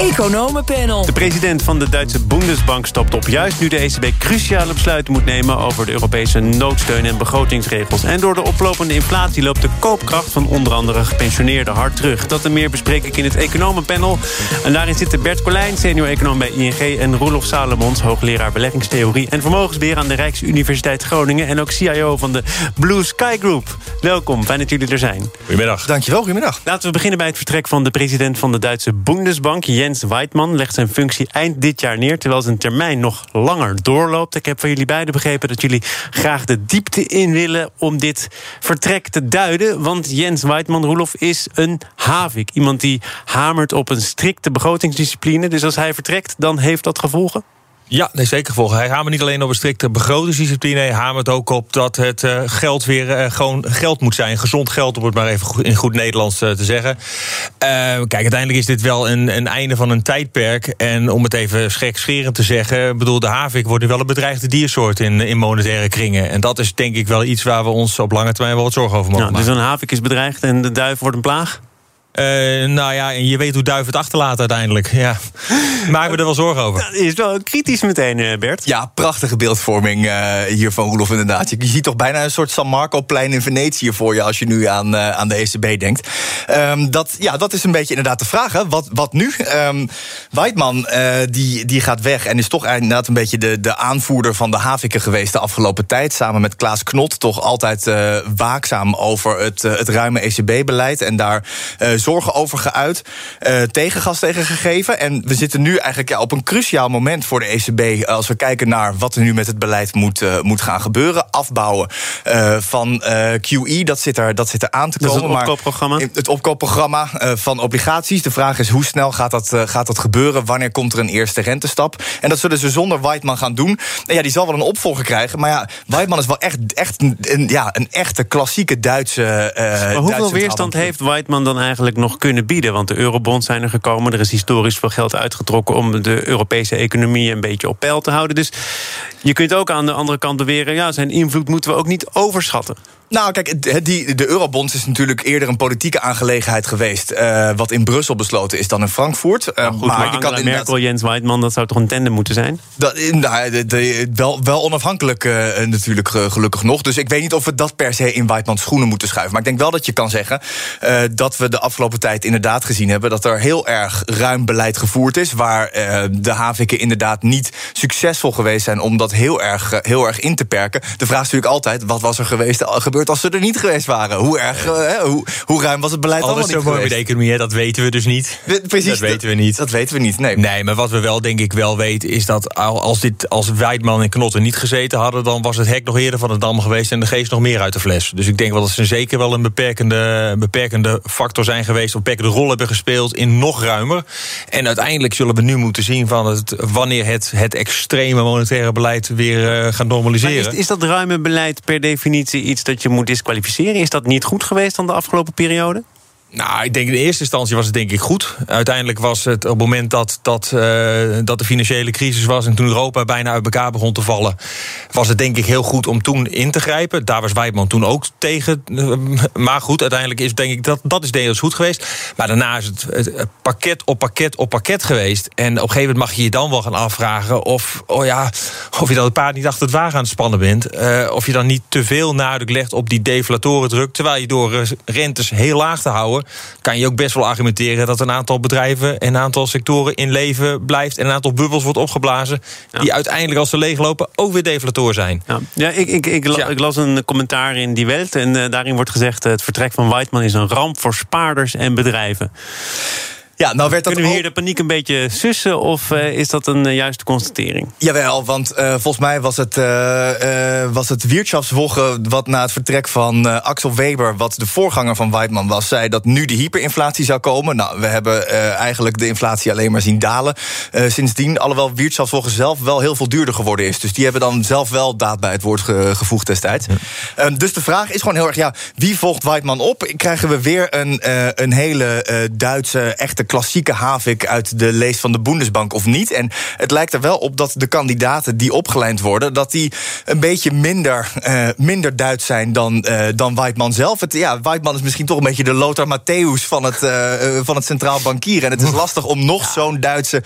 Economenpanel. De president van de Duitse Bundesbank stapt op. Juist nu de ECB cruciale besluiten moet nemen... over de Europese noodsteun en begrotingsregels. En door de oplopende inflatie loopt de koopkracht... van onder andere gepensioneerden hard terug. Dat en meer bespreek ik in het Economenpanel. En daarin zitten Bert Colijn, senior-econoom bij ING... en Roelof Salomons, hoogleraar beleggingstheorie... en vermogensbeheer aan de Rijksuniversiteit Groningen... en ook CIO van de Blue Sky Group. Welkom, fijn dat jullie er zijn. Goedemiddag. Dankjewel, goedemiddag. Laten we beginnen bij het vertrek van de president van de Duitse Bundesbank... Jens Weidmann legt zijn functie eind dit jaar neer... terwijl zijn termijn nog langer doorloopt. Ik heb van jullie beiden begrepen dat jullie graag de diepte in willen... om dit vertrek te duiden. Want Jens Weidmann, Roelof, is een havik. Iemand die hamert op een strikte begrotingsdiscipline. Dus als hij vertrekt, dan heeft dat gevolgen? Ja, nee, zeker volgen. Hij hamert niet alleen op een strikte begrotingsdiscipline. Hij hamert ook op dat het uh, geld weer uh, gewoon geld moet zijn. Gezond geld, om het maar even goed, in goed Nederlands uh, te zeggen. kijk, uiteindelijk is dit wel een, een, einde van een tijdperk. En om het even schekscherend te zeggen... bedoel, de havik wordt nu wel een bedreigde diersoort in, in monetaire kringen. En dat is denk ik wel iets waar we ons op lange termijn wel wat zorgen over mogen nou, maken. Dus een havik is bedreigd en de duif wordt een plaag? Uh, nou ja, en je weet hoe duif het achterlaat uiteindelijk. Ja. Maken we er wel zorgen over. Dat is wel kritisch meteen, Bert. Ja, prachtige beeldvorming uh, hier van Roelof inderdaad. Je ziet toch bijna een soort San Marco-plein in Venetië voor je... als je nu aan, uh, aan de ECB denkt. Um, dat, ja, dat is een beetje inderdaad de vraag. Hè. Wat, wat nu? Um, Weidman die, die gaat weg en is toch inderdaad een beetje... de, de aanvoerder van de haviken geweest de afgelopen tijd. Samen met Klaas Knot toch altijd waakzaam over het, het ruime ECB-beleid. En daar zorgen over geuit, uh, tegengas tegen gegeven. En we zitten nu eigenlijk ja, op een cruciaal moment voor de ECB... als we kijken naar wat er nu met het beleid moet, uh, moet gaan gebeuren. Afbouwen van QE, dat zit, er, dat zit er aan te komen. Dat is het opkoopprogramma? Maar het opkoopprogramma van obligaties. De vraag is hoe snel gaat dat, gaat dat gebeuren? Wanneer komt er een eerste rentestap? En dat zullen ze zonder Weidman gaan doen. En ja, die zal wel een opvolger krijgen. Maar ja, Weidman is wel echt, echt een, ja, een echte klassieke Duitse... maar hoeveel Duitse weerstand heeft Weidman dan eigenlijk nog kunnen bieden? Want de eurobonds zijn er gekomen. Er is historisch veel geld uitgetrokken om de Europese economie een beetje op peil te houden. Dus je kunt ook aan de andere kant beweren... ja, zijn invloed moeten we ook niet overschatten. Nou, kijk, die, de eurobonds is natuurlijk eerder een politieke aangelegenheid geweest. Uh, wat in Brussel besloten is dan in Frankfurt. Uh, goed, maar, maar je kan Merkel, Jens Weidman, dat zou toch een tandem moeten zijn? Dat, nou, de, de, wel, wel onafhankelijk uh, natuurlijk gelukkig nog. Dus ik weet niet of we dat per se in Weidmans schoenen moeten schuiven. Maar ik denk wel dat je kan zeggen dat we de afgelopen tijd inderdaad gezien hebben... dat er heel erg ruim beleid gevoerd is... waar de haviken inderdaad niet succesvol geweest zijn... om dat heel erg, heel erg in te perken. De vraag is natuurlijk altijd, wat was er geweest gebeurd als ze er niet geweest waren? Hoe erg, uh, hoe, hoe ruim was het beleid Alles allemaal zo niet mooi met de economie, hè? dat weten we dus niet. Precies, dat weten we niet. Dat weten we niet, nee. Nee, maar wat we wel denk ik wel weten... is dat als, dit, als Weidman en Knotten niet gezeten hadden... dan was het hek nog eerder van de dam geweest... en de geest nog meer uit de fles. Dus ik denk wel dat ze zeker wel een beperkende, beperkende factor zijn geweest... een beperkende rol hebben gespeeld in nog ruimer. En uiteindelijk zullen we nu moeten zien... van het, wanneer het, het extreme monetaire beleid weer uh, gaat normaliseren. Is, is dat ruime beleid per definitie iets dat je moet disqualificeren? Is dat niet goed geweest dan de afgelopen periode? Nou, ik denk in de eerste instantie was het denk ik goed. Uiteindelijk was het op het moment dat, dat, uh, dat de financiële crisis was... en toen Europa bijna uit elkaar begon te vallen... was het denk ik heel goed om toen in te grijpen. Daar was Weidman toen ook tegen. Maar goed, uiteindelijk is denk ik dat, dat is deels goed geweest. Maar daarna is het, pakket op pakket op pakket geweest. En op een gegeven moment mag je je dan wel gaan afvragen... of, oh ja, of je dan het paard niet achter het wagen aan het spannen bent. Uh, of je dan niet te veel nadruk legt op die deflatoren druk... terwijl je door rentes heel laag te houden kan je ook best wel argumenteren dat een aantal bedrijven en een aantal sectoren in leven blijft en een aantal bubbels wordt opgeblazen ja. die uiteindelijk als ze leeglopen ook weer deflator zijn. Ja, ja ik, ik, ik, la, ik, las een commentaar in Die Welt en uh, daarin wordt gezegd het vertrek van Weidman is een ramp voor spaarders en bedrijven. Ja, nou werd dat Kunnen we ook- hier de paniek een beetje sussen of eh, is dat een eh, juiste constatering? Jawel, want eh, volgens mij was het, eh eh was het Wirtschaftswoche... wat na het vertrek van Axel Weber, wat de voorganger van Weidman was... zei dat nu de hyperinflatie zou komen. Nou, we hebben eh, eigenlijk de inflatie alleen maar zien dalen eh, sindsdien. Alhoewel Wirtschaftswoche zelf wel heel veel duurder geworden is. Dus die hebben dan zelf wel daad bij het woord ge- gevoegd destijds. Ehm, dus de vraag is gewoon heel erg, ja, wie volgt Weidman op? Krijgen we weer een, eh, een hele eh, Duitse, echte klassieke havik... uit de lees van de Bundesbank of niet? En het lijkt er wel op dat de kandidaten die opgeleid worden... dat die een beetje minder, eh, minder Duits zijn dan, eh dan Weidman zelf. Het, ja, Weidman is misschien toch een beetje de Lothar Matthäus van het, eh, van het Centraal Bankier. En het is lastig om nog zo'n Duitse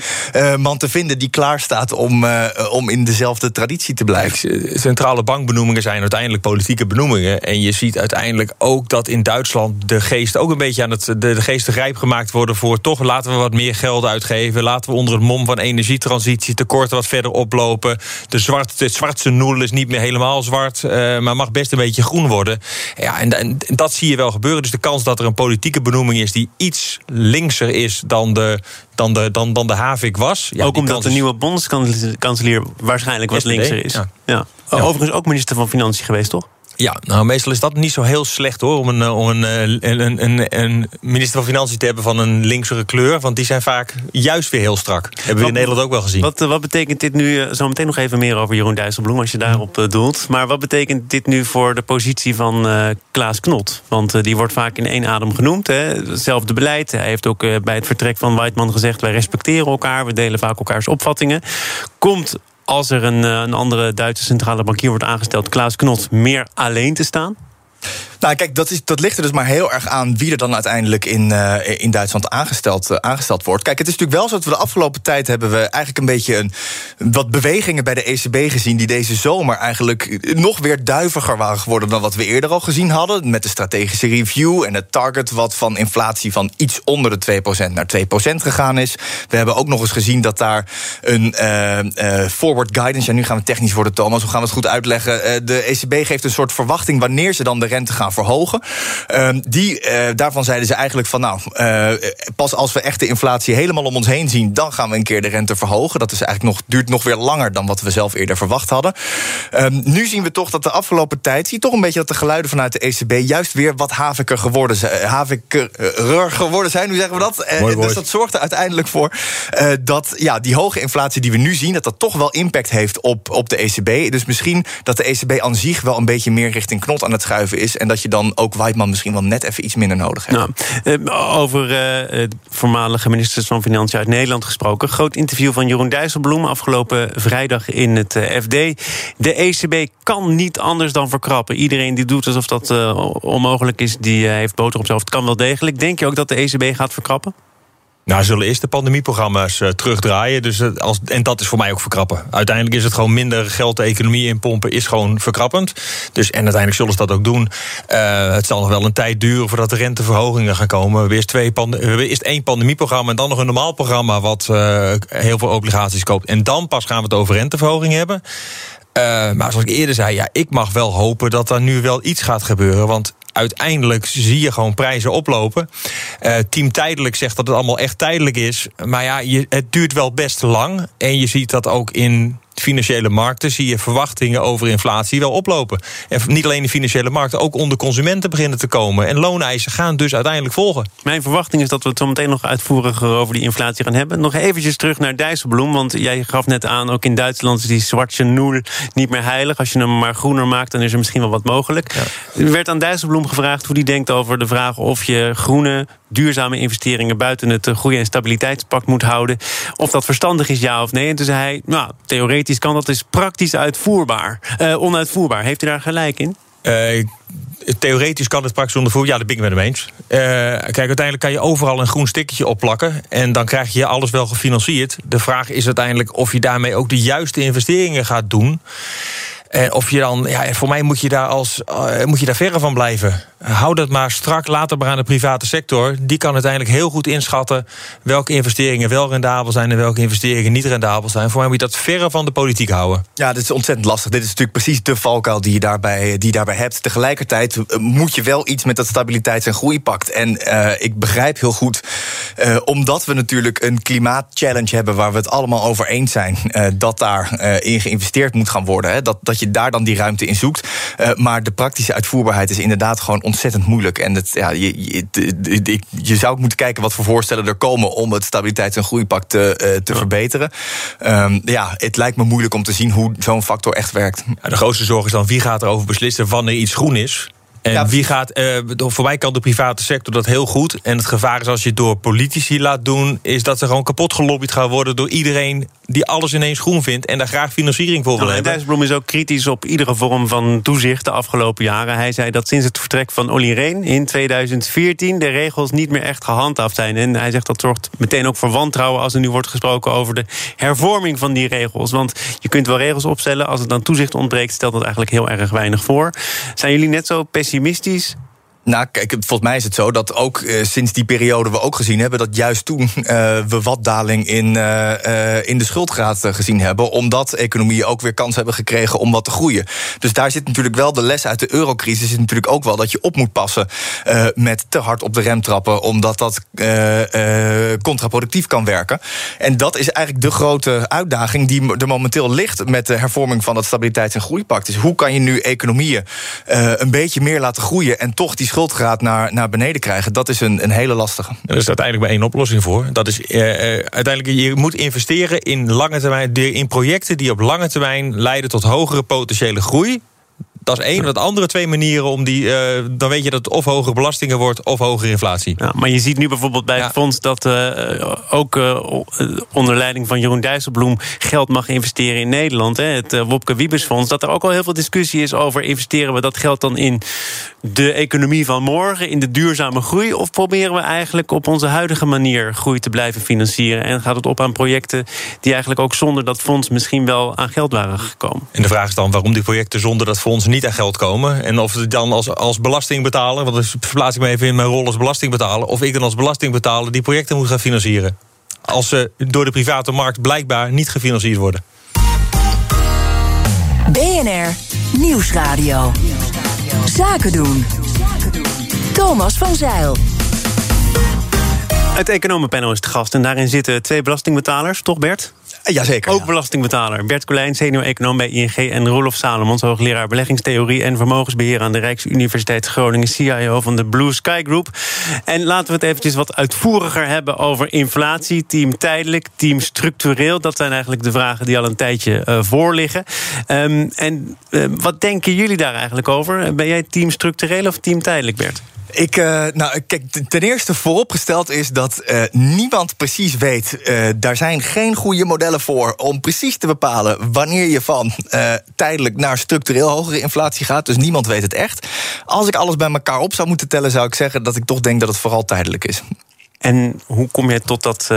man te vinden... die klaar staat om, om in dezelfde traditie te blijven. Centrale bankbenoemingen zijn uiteindelijk politieke benoemingen. En je ziet uiteindelijk ook dat in Duitsland de geest ook een beetje aan het. de, de geesten rijp gemaakt worden voor toch laten we wat meer geld uitgeven. Laten we onder het mom van energietransitie tekorten wat verder oplopen. De, zwart, de zwartse nul is niet meer helemaal zwart, eh, maar mag best een beetje groen worden. Ja, en, en dat zie je wel gebeuren. Dus de kans dat er een politieke benoeming is die iets linkser is dan de, dan de, dan, dan de Havik was. Ja, ook omdat de nieuwe bondskanselier waarschijnlijk wat SPD, linkser is. ja. Ja. Overigens ook minister van Financiën geweest, toch? Ja, nou meestal is dat niet zo heel slecht hoor. Om een, eh, om een, eh, een, een, een, minister van Financiën te hebben van een linksere kleur. Want die zijn vaak juist weer heel strak. Hebben we in Nederland ook wel gezien. Wat, eh, wat betekent dit nu, zo meteen nog even meer over Jeroen Dijsselbloem... als je daarop doelt. Maar wat betekent dit nu voor de positie van Klaas Knot? Want die wordt vaak in één adem genoemd. Hè. Hetzelfde beleid. Hij heeft ook bij het vertrek van Weidman gezegd... wij respecteren elkaar, we delen vaak elkaars opvattingen. Komt als er een, eh, een andere Duitse centrale bankier wordt aangesteld... Klaas Knot meer alleen te staan? Nou, kijk, dat, is, dat ligt er dus maar heel erg aan wie er dan uiteindelijk in, eh, in Duitsland aangesteld, eh, aangesteld wordt. Kijk, het is natuurlijk wel zo dat we de afgelopen tijd hebben we eigenlijk een beetje een, wat bewegingen bij de ECB gezien. die deze zomer eigenlijk nog weer duiviger waren geworden dan wat we eerder al gezien hadden. Met de strategische review en het target wat van inflatie van iets onder de 2% naar 2% gegaan is. We hebben ook nog eens gezien dat daar een eh, forward guidance. Ja, nu gaan we technisch worden, Thomas. Hoe gaan we het goed uitleggen? De ECB geeft een soort verwachting wanneer ze dan de rente gaan verhogen. Ehm, die, eh, daarvan zeiden ze eigenlijk van nou, eh, pas als we echt de inflatie helemaal om ons heen zien, dan gaan we een keer de rente verhogen. Dat is eigenlijk nog, duurt nog weer langer dan wat we zelf eerder verwacht hadden. Ehm, nu zien we toch dat de afgelopen tijd, zie je toch een beetje dat de geluiden vanuit de ECB juist weer wat haviker geworden zijn. Haviker geworden zijn, hoe zeggen we dat? Eh, woord. dus dat zorgt er uiteindelijk voor eh, dat ja, die hoge inflatie die we nu zien, dat dat toch wel impact heeft op, op de ECB. Dus misschien dat de ECB aan zich wel een beetje meer richting knot aan het schuiven is. En dat je dan ook Weidman misschien wel net even iets minder nodig hebt. Nou, eh, over eh, eh, voormalige ministers van Financiën uit Nederland gesproken. Groot interview van Jeroen Dijsselbloem afgelopen vrijdag in het FD. De ECB kan niet anders dan verkrappen. Iedereen die doet alsof dat onmogelijk is, die heeft boter op zijn hoofd. Kan wel degelijk. Denk je ook dat de ECB gaat verkrappen? Nou, zullen eerst de pandemieprogramma's eh, terugdraaien. Dus, eh, als, en dat is voor mij ook verkrappen. Uiteindelijk is het gewoon minder geld de economie inpompen, is gewoon verkrappend. Dus, en uiteindelijk zullen ze dat ook doen. Eh, het zal nog wel een tijd duren voordat de renteverhogingen gaan komen. We eerst, twee één pandemieprogramma en dan nog een normaal programma wat heel veel obligaties koopt. En dan pas gaan we het over renteverhoging hebben. Maar zoals ik eerder zei, ja, ik mag wel hopen dat er nu wel iets gaat gebeuren. Want uiteindelijk zie je gewoon prijzen oplopen. Eh, Team Tijdelijk zegt dat het allemaal echt tijdelijk is. Maar ja, je, het duurt wel best lang. En je ziet dat ook in financiële markten zie je verwachtingen over inflatie wel oplopen. En niet alleen in financiële markten, ook onder consumenten beginnen te komen. En looneisen gaan dus uiteindelijk volgen. Mijn verwachting is dat we het zo meteen nog uitvoeriger over die inflatie gaan hebben. Nog eventjes terug naar Dijsselbloem. Want jij gaf net aan, ook in Duitsland is die zwarte nul niet meer heilig. Als je hem maar groener maakt, dan is er misschien wel wat mogelijk. Er werd aan Dijsselbloem gevraagd hoe hij denkt over de vraag of je groene, duurzame investeringen buiten het groei- en stabiliteitspact moet houden. Of dat verstandig is, ja of nee. En toen zei hij, nou, theoretisch kan dat, is praktisch uitvoerbaar. Eh, onuitvoerbaar. Heeft u daar gelijk in? Eh, theoretisch kan het praktisch ondervoeren. Ja, dat ben ik met hem eens. Eh, kijk, uiteindelijk kan je overal een groen stickertje opplakken. En dan krijg je alles wel gefinancierd. De vraag is uiteindelijk of je daarmee ook de juiste investeringen gaat doen. En of je dan, ja, voor mij moet je daar als uh, moet je daar verre van blijven. Hou dat maar strak, later maar aan de private sector. Die kan uiteindelijk heel goed inschatten welke investeringen wel rendabel zijn en welke investeringen niet rendabel zijn. Voor mij moet je dat verre van de politiek houden. Ja, dit is ontzettend lastig. Dit is natuurlijk precies de valkuil die je daarbij, die je daarbij hebt. Tegelijkertijd eh, moet je wel iets met dat stabiliteits- en groeipact. En ik begrijp heel goed, omdat we natuurlijk een klimaatchallenge hebben waar we het allemaal over eens zijn, dat daar in geïnvesteerd moet gaan worden. Hè, dat je daar dan die ruimte in zoekt. maar de praktische uitvoerbaarheid is inderdaad gewoon ontzettend moeilijk. En het, ja, je, je, je zou ook moeten kijken wat voor voorstellen er komen om het stabiliteits- en groeipact te, te ja. verbeteren. Um, ja, het lijkt me moeilijk om te zien hoe zo'n factor echt werkt. Ja, de grootste zorg is dan wie gaat erover beslissen wanneer iets groen is. En ja, wie gaat, uh, voor mij kan de private sector dat heel goed. En het gevaar is als je het door politici laat doen, is dat ze gewoon kapot gelobbyd gaan worden door iedereen die alles ineens groen vindt en daar graag financiering voor wil hebben. Dijsselbloem is ook kritisch op iedere vorm van toezicht de afgelopen jaren. Hij zei dat sinds het vertrek van Olly Reen in 2014 de regels niet meer echt gehandhaafd zijn. En hij zegt dat zorgt meteen ook voor wantrouwen als er nu wordt gesproken over de hervorming van die regels. Want je kunt wel regels opstellen, als het dan toezicht ontbreekt, stelt dat eigenlijk heel erg weinig voor. Zijn jullie net zo pessimistisch? optimistisch. Nou, kijk, volgens mij is het zo dat ook uh, sinds die periode we ook gezien hebben dat juist toen uh, we wat daling in, uh, in de schuldgraad gezien hebben, omdat economieën ook weer kans hebben gekregen om wat te groeien. Dus daar zit natuurlijk wel de les uit de eurocrisis, is natuurlijk ook wel dat je op moet passen met te hard op de rem trappen, omdat dat contraproductief kan werken. En dat is eigenlijk de grote uitdaging die er momenteel ligt met de hervorming van het stabiliteits- en groeipact. Dus hoe kan je nu economieën een beetje meer laten groeien en toch die schuldgraad naar, naar beneden krijgen, dat is een, een hele lastige. Er is uiteindelijk maar één oplossing voor. Dat is uh, uiteindelijk, je moet investeren in lange termijn, in projecten die op lange termijn leiden tot hogere potentiële groei. Dat is één. Dat andere twee manieren om die. Uh, dan weet je dat het of hogere belastingen wordt of hogere inflatie. Ja, maar je ziet nu bijvoorbeeld bij het fonds dat uh, ook uh, onder leiding van Jeroen Dijsselbloem geld mag investeren in Nederland. Hè, het Wopke Wiebesfonds. Dat er ook al heel veel discussie is over investeren we dat geld dan in de economie van morgen, in de duurzame groei. Of proberen we eigenlijk op onze huidige manier groei te blijven financieren? En gaat het op aan projecten die eigenlijk ook zonder dat fonds misschien wel aan geld waren gekomen? En de vraag is dan waarom die projecten zonder dat fonds niet aan geld komen. En of het dan als, als belastingbetaler, want dan verplaats ik me even in mijn rol als belastingbetaler, of ik dan als belastingbetaler die projecten moet gaan financieren. Als ze door de private markt blijkbaar niet gefinancierd worden. BNR Nieuwsradio. Zaken doen. Thomas van Zeil. Het economenpanel is te gast en daarin zitten twee belastingbetalers, toch Bert? Jazeker. Ook belastingbetaler. Bert Colijn, senior-econoom bij ING... en Rolof Salomons, hoogleraar beleggingstheorie... en vermogensbeheer aan de Rijksuniversiteit Groningen... CIO van de Blue Sky Group. En laten we het eventjes wat uitvoeriger hebben over inflatie. Team tijdelijk, team structureel. Dat zijn eigenlijk de vragen die al een tijdje uh, voor liggen. Um, en uh, wat denken jullie daar eigenlijk over? Ben jij team structureel of team tijdelijk, Bert? Ik, uh, nou, kijk, ten eerste vooropgesteld is dat uh, niemand precies weet. Uh, daar zijn geen goede modellen voor om precies te bepalen wanneer je van tijdelijk naar structureel hogere inflatie gaat. Dus niemand weet het echt. Als ik alles bij elkaar op zou moeten tellen, zou ik zeggen dat ik toch denk dat het vooral tijdelijk is. En hoe kom je tot dat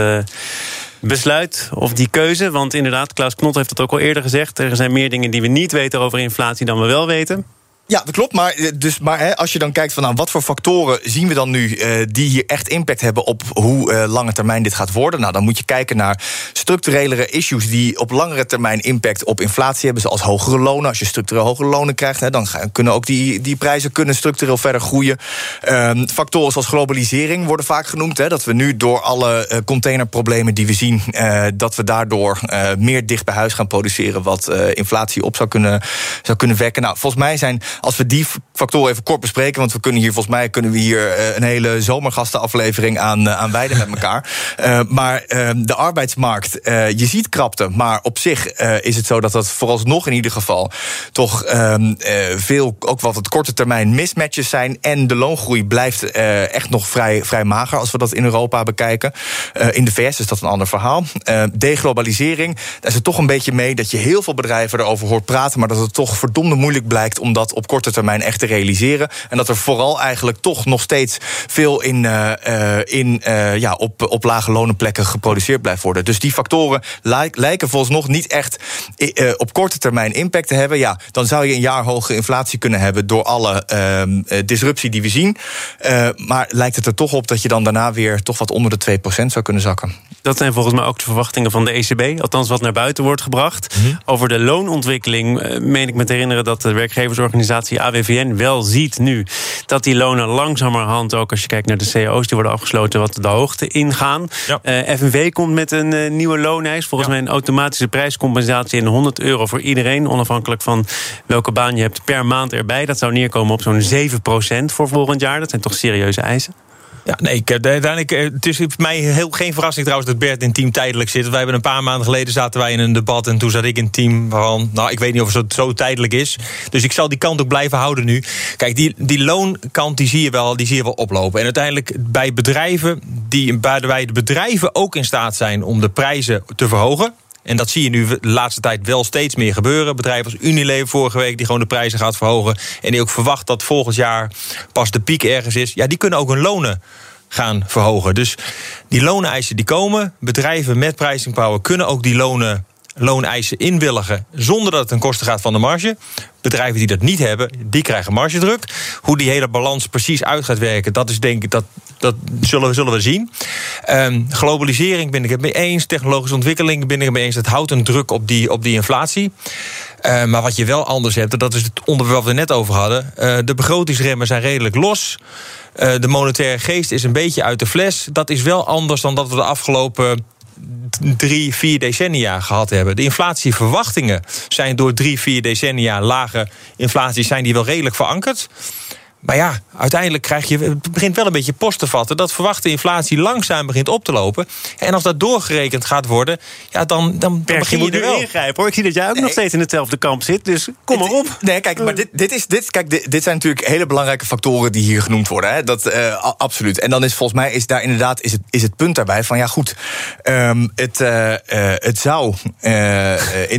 besluit of die keuze? Want inderdaad, Klaus Knot heeft het ook al eerder gezegd. Er zijn meer dingen die we niet weten over inflatie dan we wel weten. Ja, dat klopt. Maar, dus, maar hè, als je dan kijkt van nou, wat voor factoren zien we dan nu uh, die hier echt impact hebben op hoe uh, lange termijn dit gaat worden, nou, dan moet je kijken naar structurelere issues die op langere termijn impact op inflatie hebben, zoals hogere lonen. Als je structureel hogere lonen krijgt, hè, dan kunnen ook die, die prijzen kunnen structureel verder groeien. Um, factoren zoals globalisering worden vaak genoemd. Hè, dat we nu door alle containerproblemen die we zien, dat we daardoor meer dicht bij huis gaan produceren, wat inflatie op zou kunnen, zou kunnen wekken. Nou, volgens mij zijn als we die factoren even kort bespreken, want we kunnen hier volgens mij kunnen we hier uh, een hele zomergastenaflevering aan, uh, aan wijden met elkaar. Uh, maar de arbeidsmarkt, je ziet krapte, maar op zich is het zo dat dat vooralsnog in ieder geval toch ehm, veel, ook wat het korte termijn mismatches zijn. En de loongroei blijft echt nog vrij, vrij mager als we dat in Europa bekijken. in de VS is dat een ander verhaal. deglobalisering, daar is het toch een beetje mee dat je heel veel bedrijven erover hoort praten, maar dat het toch verdomde moeilijk blijkt om dat op op korte termijn echt te realiseren. En dat er vooral eigenlijk toch nog steeds veel in, in, ja, op, op lage lonenplekken geproduceerd blijft worden. Dus die factoren lijken volgens nog niet echt op korte termijn impact te hebben. Ja, dan zou je een jaar hoge inflatie kunnen hebben door alle ehm, disruptie die we zien. maar lijkt het er toch op dat je dan daarna weer toch wat onder de 2% zou kunnen zakken. Dat zijn volgens mij ook de verwachtingen van de ECB. Althans, wat naar buiten wordt gebracht. Mhm. Over de loonontwikkeling eh, meen ik me te herinneren dat de werkgeversorganisatie AWVN wel ziet nu dat die lonen langzamerhand, ook als je kijkt naar de CO's die worden afgesloten, wat de hoogte ingaan. Ja. Uh, FNV komt met een uh, nieuwe looneis. Volgens mij een automatische prijscompensatie in 100 euro voor iedereen, onafhankelijk van welke baan je hebt per maand erbij. Dat zou neerkomen op zo'n 7% voor volgend jaar. Dat zijn toch serieuze eisen? Ja, nee, ik, uiteindelijk, eh, het is voor mij heel, geen verrassing trouwens dat Bert in team tijdelijk zit. Wij hebben een paar maanden geleden zaten wij in een debat en toen zat ik in team van, nou, ik weet niet of het zo tijdelijk is. Dus ik zal die kant ook blijven houden nu. Kijk, die, die loonkant die zie je wel, die zie je wel oplopen. En uiteindelijk bij bedrijven die, waarbij de bedrijven ook in staat zijn om de prijzen te verhogen. En dat zie je nu de laatste tijd wel steeds meer gebeuren. Bedrijven als Unilever vorige week, die gewoon de prijzen gaat verhogen. En die ook verwacht dat volgend jaar pas de piek ergens is. Ja, die kunnen ook hun lonen gaan verhogen. Dus die looneisen die komen. Bedrijven met pricing power kunnen ook die lonen looneisen inwilligen zonder dat het ten koste gaat van de marge. Bedrijven die dat niet hebben, die krijgen margedruk. Hoe die hele balans precies uit gaat werken, dat is denk ik dat, dat zullen, we, zullen we zien. Um, globalisering ben ik het mee eens. Technologische ontwikkeling ben ik het mee eens. Dat houdt een druk op die, op die inflatie. Uh, maar wat je wel anders hebt, dat is het onderwerp wat we net over hadden. Uh, de begrotingsremmen zijn redelijk los. Uh, de monetaire geest is een beetje uit de fles. Dat is wel anders dan dat we de afgelopen drie, vier decennia gehad hebben. De inflatieverwachtingen zijn door drie, vier decennia lage inflatie... zijn die wel redelijk verankerd. Maar ja, uiteindelijk krijg je, het begint wel een beetje post te vatten... dat verwachte inflatie langzaam begint op te lopen. En als dat doorgerekend gaat worden, ja, dan, dan, dan begin je, je er wel. ingrijpen, hoor. Ik zie dat jij ook nog steeds in hetzelfde kamp zit, dus kom maar op. Nee, kijk, maar dit, dit, is, dit, kijk, dit, dit zijn natuurlijk hele belangrijke factoren... die hier genoemd worden, hè. Dat, uh, absoluut. En dan is volgens mij is daar inderdaad is het, is het punt daarbij van... ja, goed, um, het, uh, uh, het zou... in,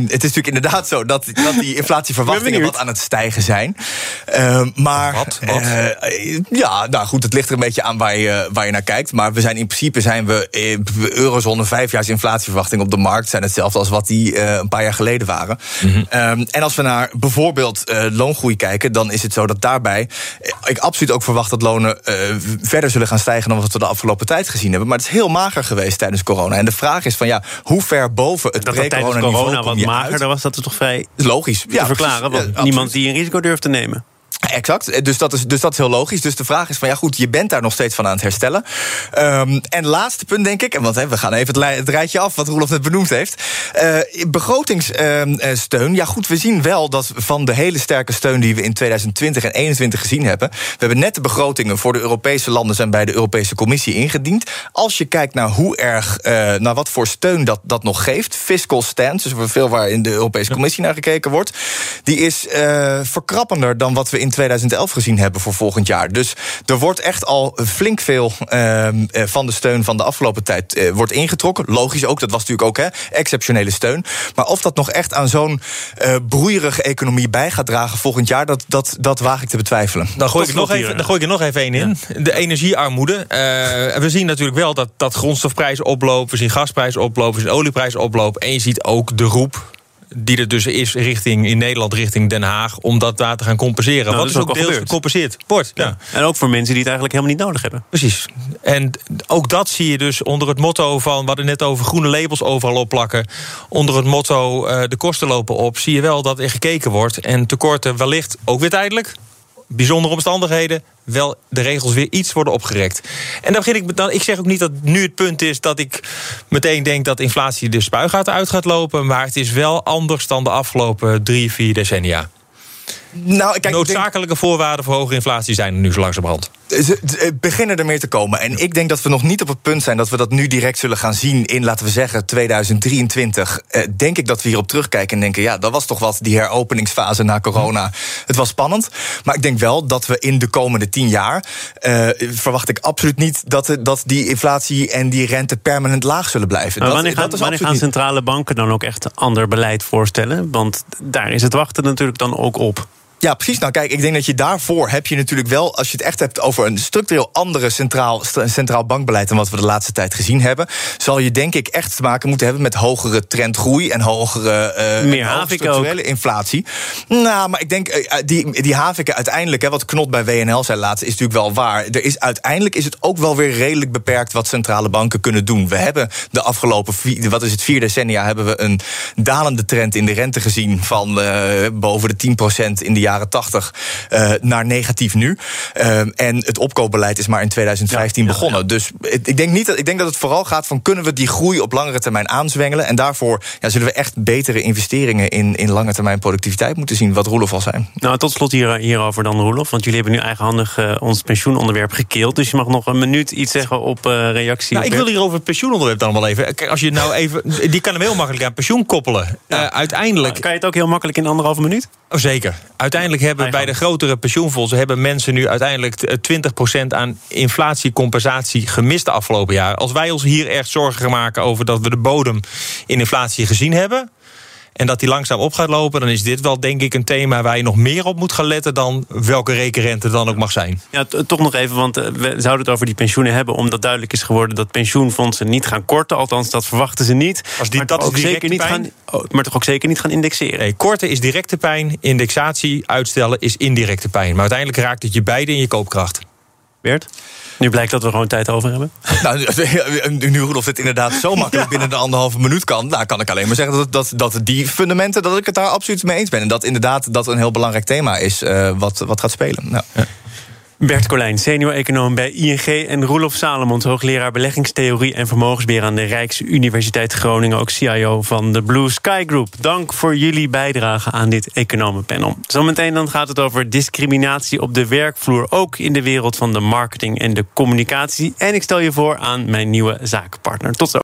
het is natuurlijk inderdaad zo dat, dat die inflatieverwachtingen... wat aan het stijgen zijn. Ehm, maar... Wat? Uh, ja, nou goed, het ligt er een beetje aan waar je, waar je naar kijkt. Maar we zijn in principe zijn we in eurozone vijfjaars inflatieverwachting op de markt zijn hetzelfde als wat die uh, een paar jaar geleden waren. Mm -hmm. um, en als we naar bijvoorbeeld uh, loongroei kijken, dan is het zo dat daarbij ik absoluut ook verwacht dat lonen verder zullen gaan stijgen dan wat we de afgelopen tijd gezien hebben. Maar het is heel mager geweest tijdens corona. En de vraag is van ja, hoe ver boven het pre-corona niveau corona wat magerder was, dat is toch vrij logisch te ja, verklaren. Want niemand die een risico durft te nemen. Exact, dus dat, is, dus dat is heel logisch. Dus de vraag is van ja goed, je bent daar nog steeds van aan het herstellen. Um, en laatste punt denk ik, en want we gaan even het, het, rijtje af wat Roelof net benoemd heeft. Uh, begrotingssteun, ja goed, we zien wel dat van de hele sterke steun die we in 2020 en 2021 gezien hebben. We hebben net de begrotingen voor de Europese landen zijn bij de Europese Commissie ingediend. Als je kijkt naar hoe erg, uh, naar wat voor steun dat, dat nog geeft, fiscal stance, dus veel waar in de Europese Commissie naar gekeken wordt, die is uh, verkrappender dan wat we in 2011 gezien hebben voor volgend jaar. Dus er wordt echt al flink veel uh, van de steun van de afgelopen tijd uh, wordt ingetrokken. Logisch ook, dat was natuurlijk ook hè, exceptionele steun. Maar of dat nog echt aan zo'n uh, broeierige economie bij gaat dragen volgend jaar, dat, dat, dat waag ik te betwijfelen. Dan gooi, ik, nog even, dan gooi ik er nog even één in. De energiearmoede. we zien natuurlijk wel dat, dat grondstofprijzen oplopen, we zien gasprijzen oplopen, we zien olieprijzen oplopen. En je ziet ook de roep die er dus is richting, in Nederland richting Den Haag... om dat daar te gaan compenseren. Nou, Wat is ook, ook deels gecompenseerd wordt. Ja. En ook voor mensen die het eigenlijk helemaal niet nodig hebben. Precies. En ook dat zie je dus onder het motto van... we hadden net over groene labels overal opplakken. Onder het motto uh, de kosten lopen op... zie je wel dat er gekeken wordt. En tekorten wellicht ook weer tijdelijk bijzondere omstandigheden wel de regels weer iets worden opgerekt. En dan begin ik dan. Ik zeg ook niet dat nu het punt is dat ik meteen denk dat inflatie de spuigaten uit gaat lopen. Maar het is wel anders dan de afgelopen drie, vier decennia. Nou, kijk, Noodzakelijke voorwaarden voor hoge inflatie zijn er nu zo langzamerhand. Ze beginnen ermee te komen. En ik denk dat we nog niet op het punt zijn dat we dat nu direct zullen gaan zien in, laten we zeggen, 2023. Eh, denk ik dat we hierop terugkijken en denken: ja, dat was toch wat, die heropeningsfase na corona. Het was spannend. Maar ik denk wel dat we in de komende tien jaar. Uh, verwacht ik absoluut niet dat, dat die inflatie en die rente permanent laag zullen blijven. Maar wanneer gaan, wanneer gaan centrale banken dan ook echt ander beleid voorstellen? Want daar is het wachten natuurlijk dan ook op. Ja, precies. Nou, kijk, ik denk dat je daarvoor heb je natuurlijk wel, als je het echt hebt over een structureel andere centraal, centraal bankbeleid dan wat we de laatste tijd gezien hebben, zal je denk ik echt te maken moeten hebben met hogere trendgroei en hogere uh, Meer structurele inflatie. Nou, maar ik denk uh, die, die haviken uiteindelijk, hè, wat Knot bij WNL zei laatst, is natuurlijk wel waar. Er is uiteindelijk is het ook wel weer redelijk beperkt wat centrale banken kunnen doen. We hebben de afgelopen vier, wat is het, vier decennia hebben we een dalende trend in de rente gezien van uh, boven de 10% in de jaren 80 uh, naar negatief nu. Uh, en het opkoopbeleid is maar in 2015 ja, begonnen. Ja, ja. Dus ik denk, niet dat, ik denk dat het vooral gaat van kunnen we die groei op langere termijn aanzwengelen. En daarvoor zullen we echt betere investeringen in, in lange termijn productiviteit moeten zien, wat Roelof al zei. Nou, tot slot hier, hierover dan, Roelof. Want jullie hebben nu eigenhandig uh, ons pensioenonderwerp gekeeld. Dus je mag nog een minuut iets zeggen op uh, reactie. Nou, ik wil hier over het pensioenonderwerp dan wel even. Kijk, als je nou even. Die kan hem heel makkelijk aan pensioen koppelen. Ja. Uh, uiteindelijk. Kan je het ook heel makkelijk in anderhalve minuut? Oh, zeker. Uiteindelijk hebben bij de grotere pensioenfondsen hebben mensen nu uiteindelijk 20% aan inflatiecompensatie gemist de afgelopen jaar. Als wij ons hier echt zorgen maken over dat we de bodem in inflatie gezien hebben en dat die langzaam op gaat lopen, dan is dit wel denk ik een thema waar je nog meer op moet gaan letten dan welke rekenrente dan ook mag zijn. Ja, toch nog even, want we zouden het over die pensioenen hebben, omdat duidelijk is geworden dat pensioenfondsen niet gaan korten. Althans, dat verwachten ze niet. Als die, maar, dat ook zeker niet gaan, maar toch ook zeker niet gaan indexeren. Nee, korten is directe pijn, indexatie uitstellen is indirecte pijn. Maar uiteindelijk raakt het je beide in je koopkracht. Bert? Nu blijkt dat we gewoon tijd over hebben. Nou, nu Rudolf het inderdaad zo makkelijk binnen de anderhalve minuut kan... Nou, kan ik alleen maar zeggen dat, dat, dat die fundamenten... dat ik het daar absoluut mee eens ben. En dat inderdaad dat een heel belangrijk thema is uh, wat, wat gaat spelen. Nou. Ja. Bert Colijn, senior-econoom bij ING... en Roelof Salomons, hoogleraar beleggingstheorie... en vermogensbeheer aan de Rijksuniversiteit Groningen... ook CIO van de Blue Sky Group. Dank voor jullie bijdrage aan dit economenpanel. Zometeen dan gaat het over discriminatie op de werkvloer... ook in de wereld van de marketing en de communicatie. En ik stel je voor aan mijn nieuwe zakenpartner. Tot zo.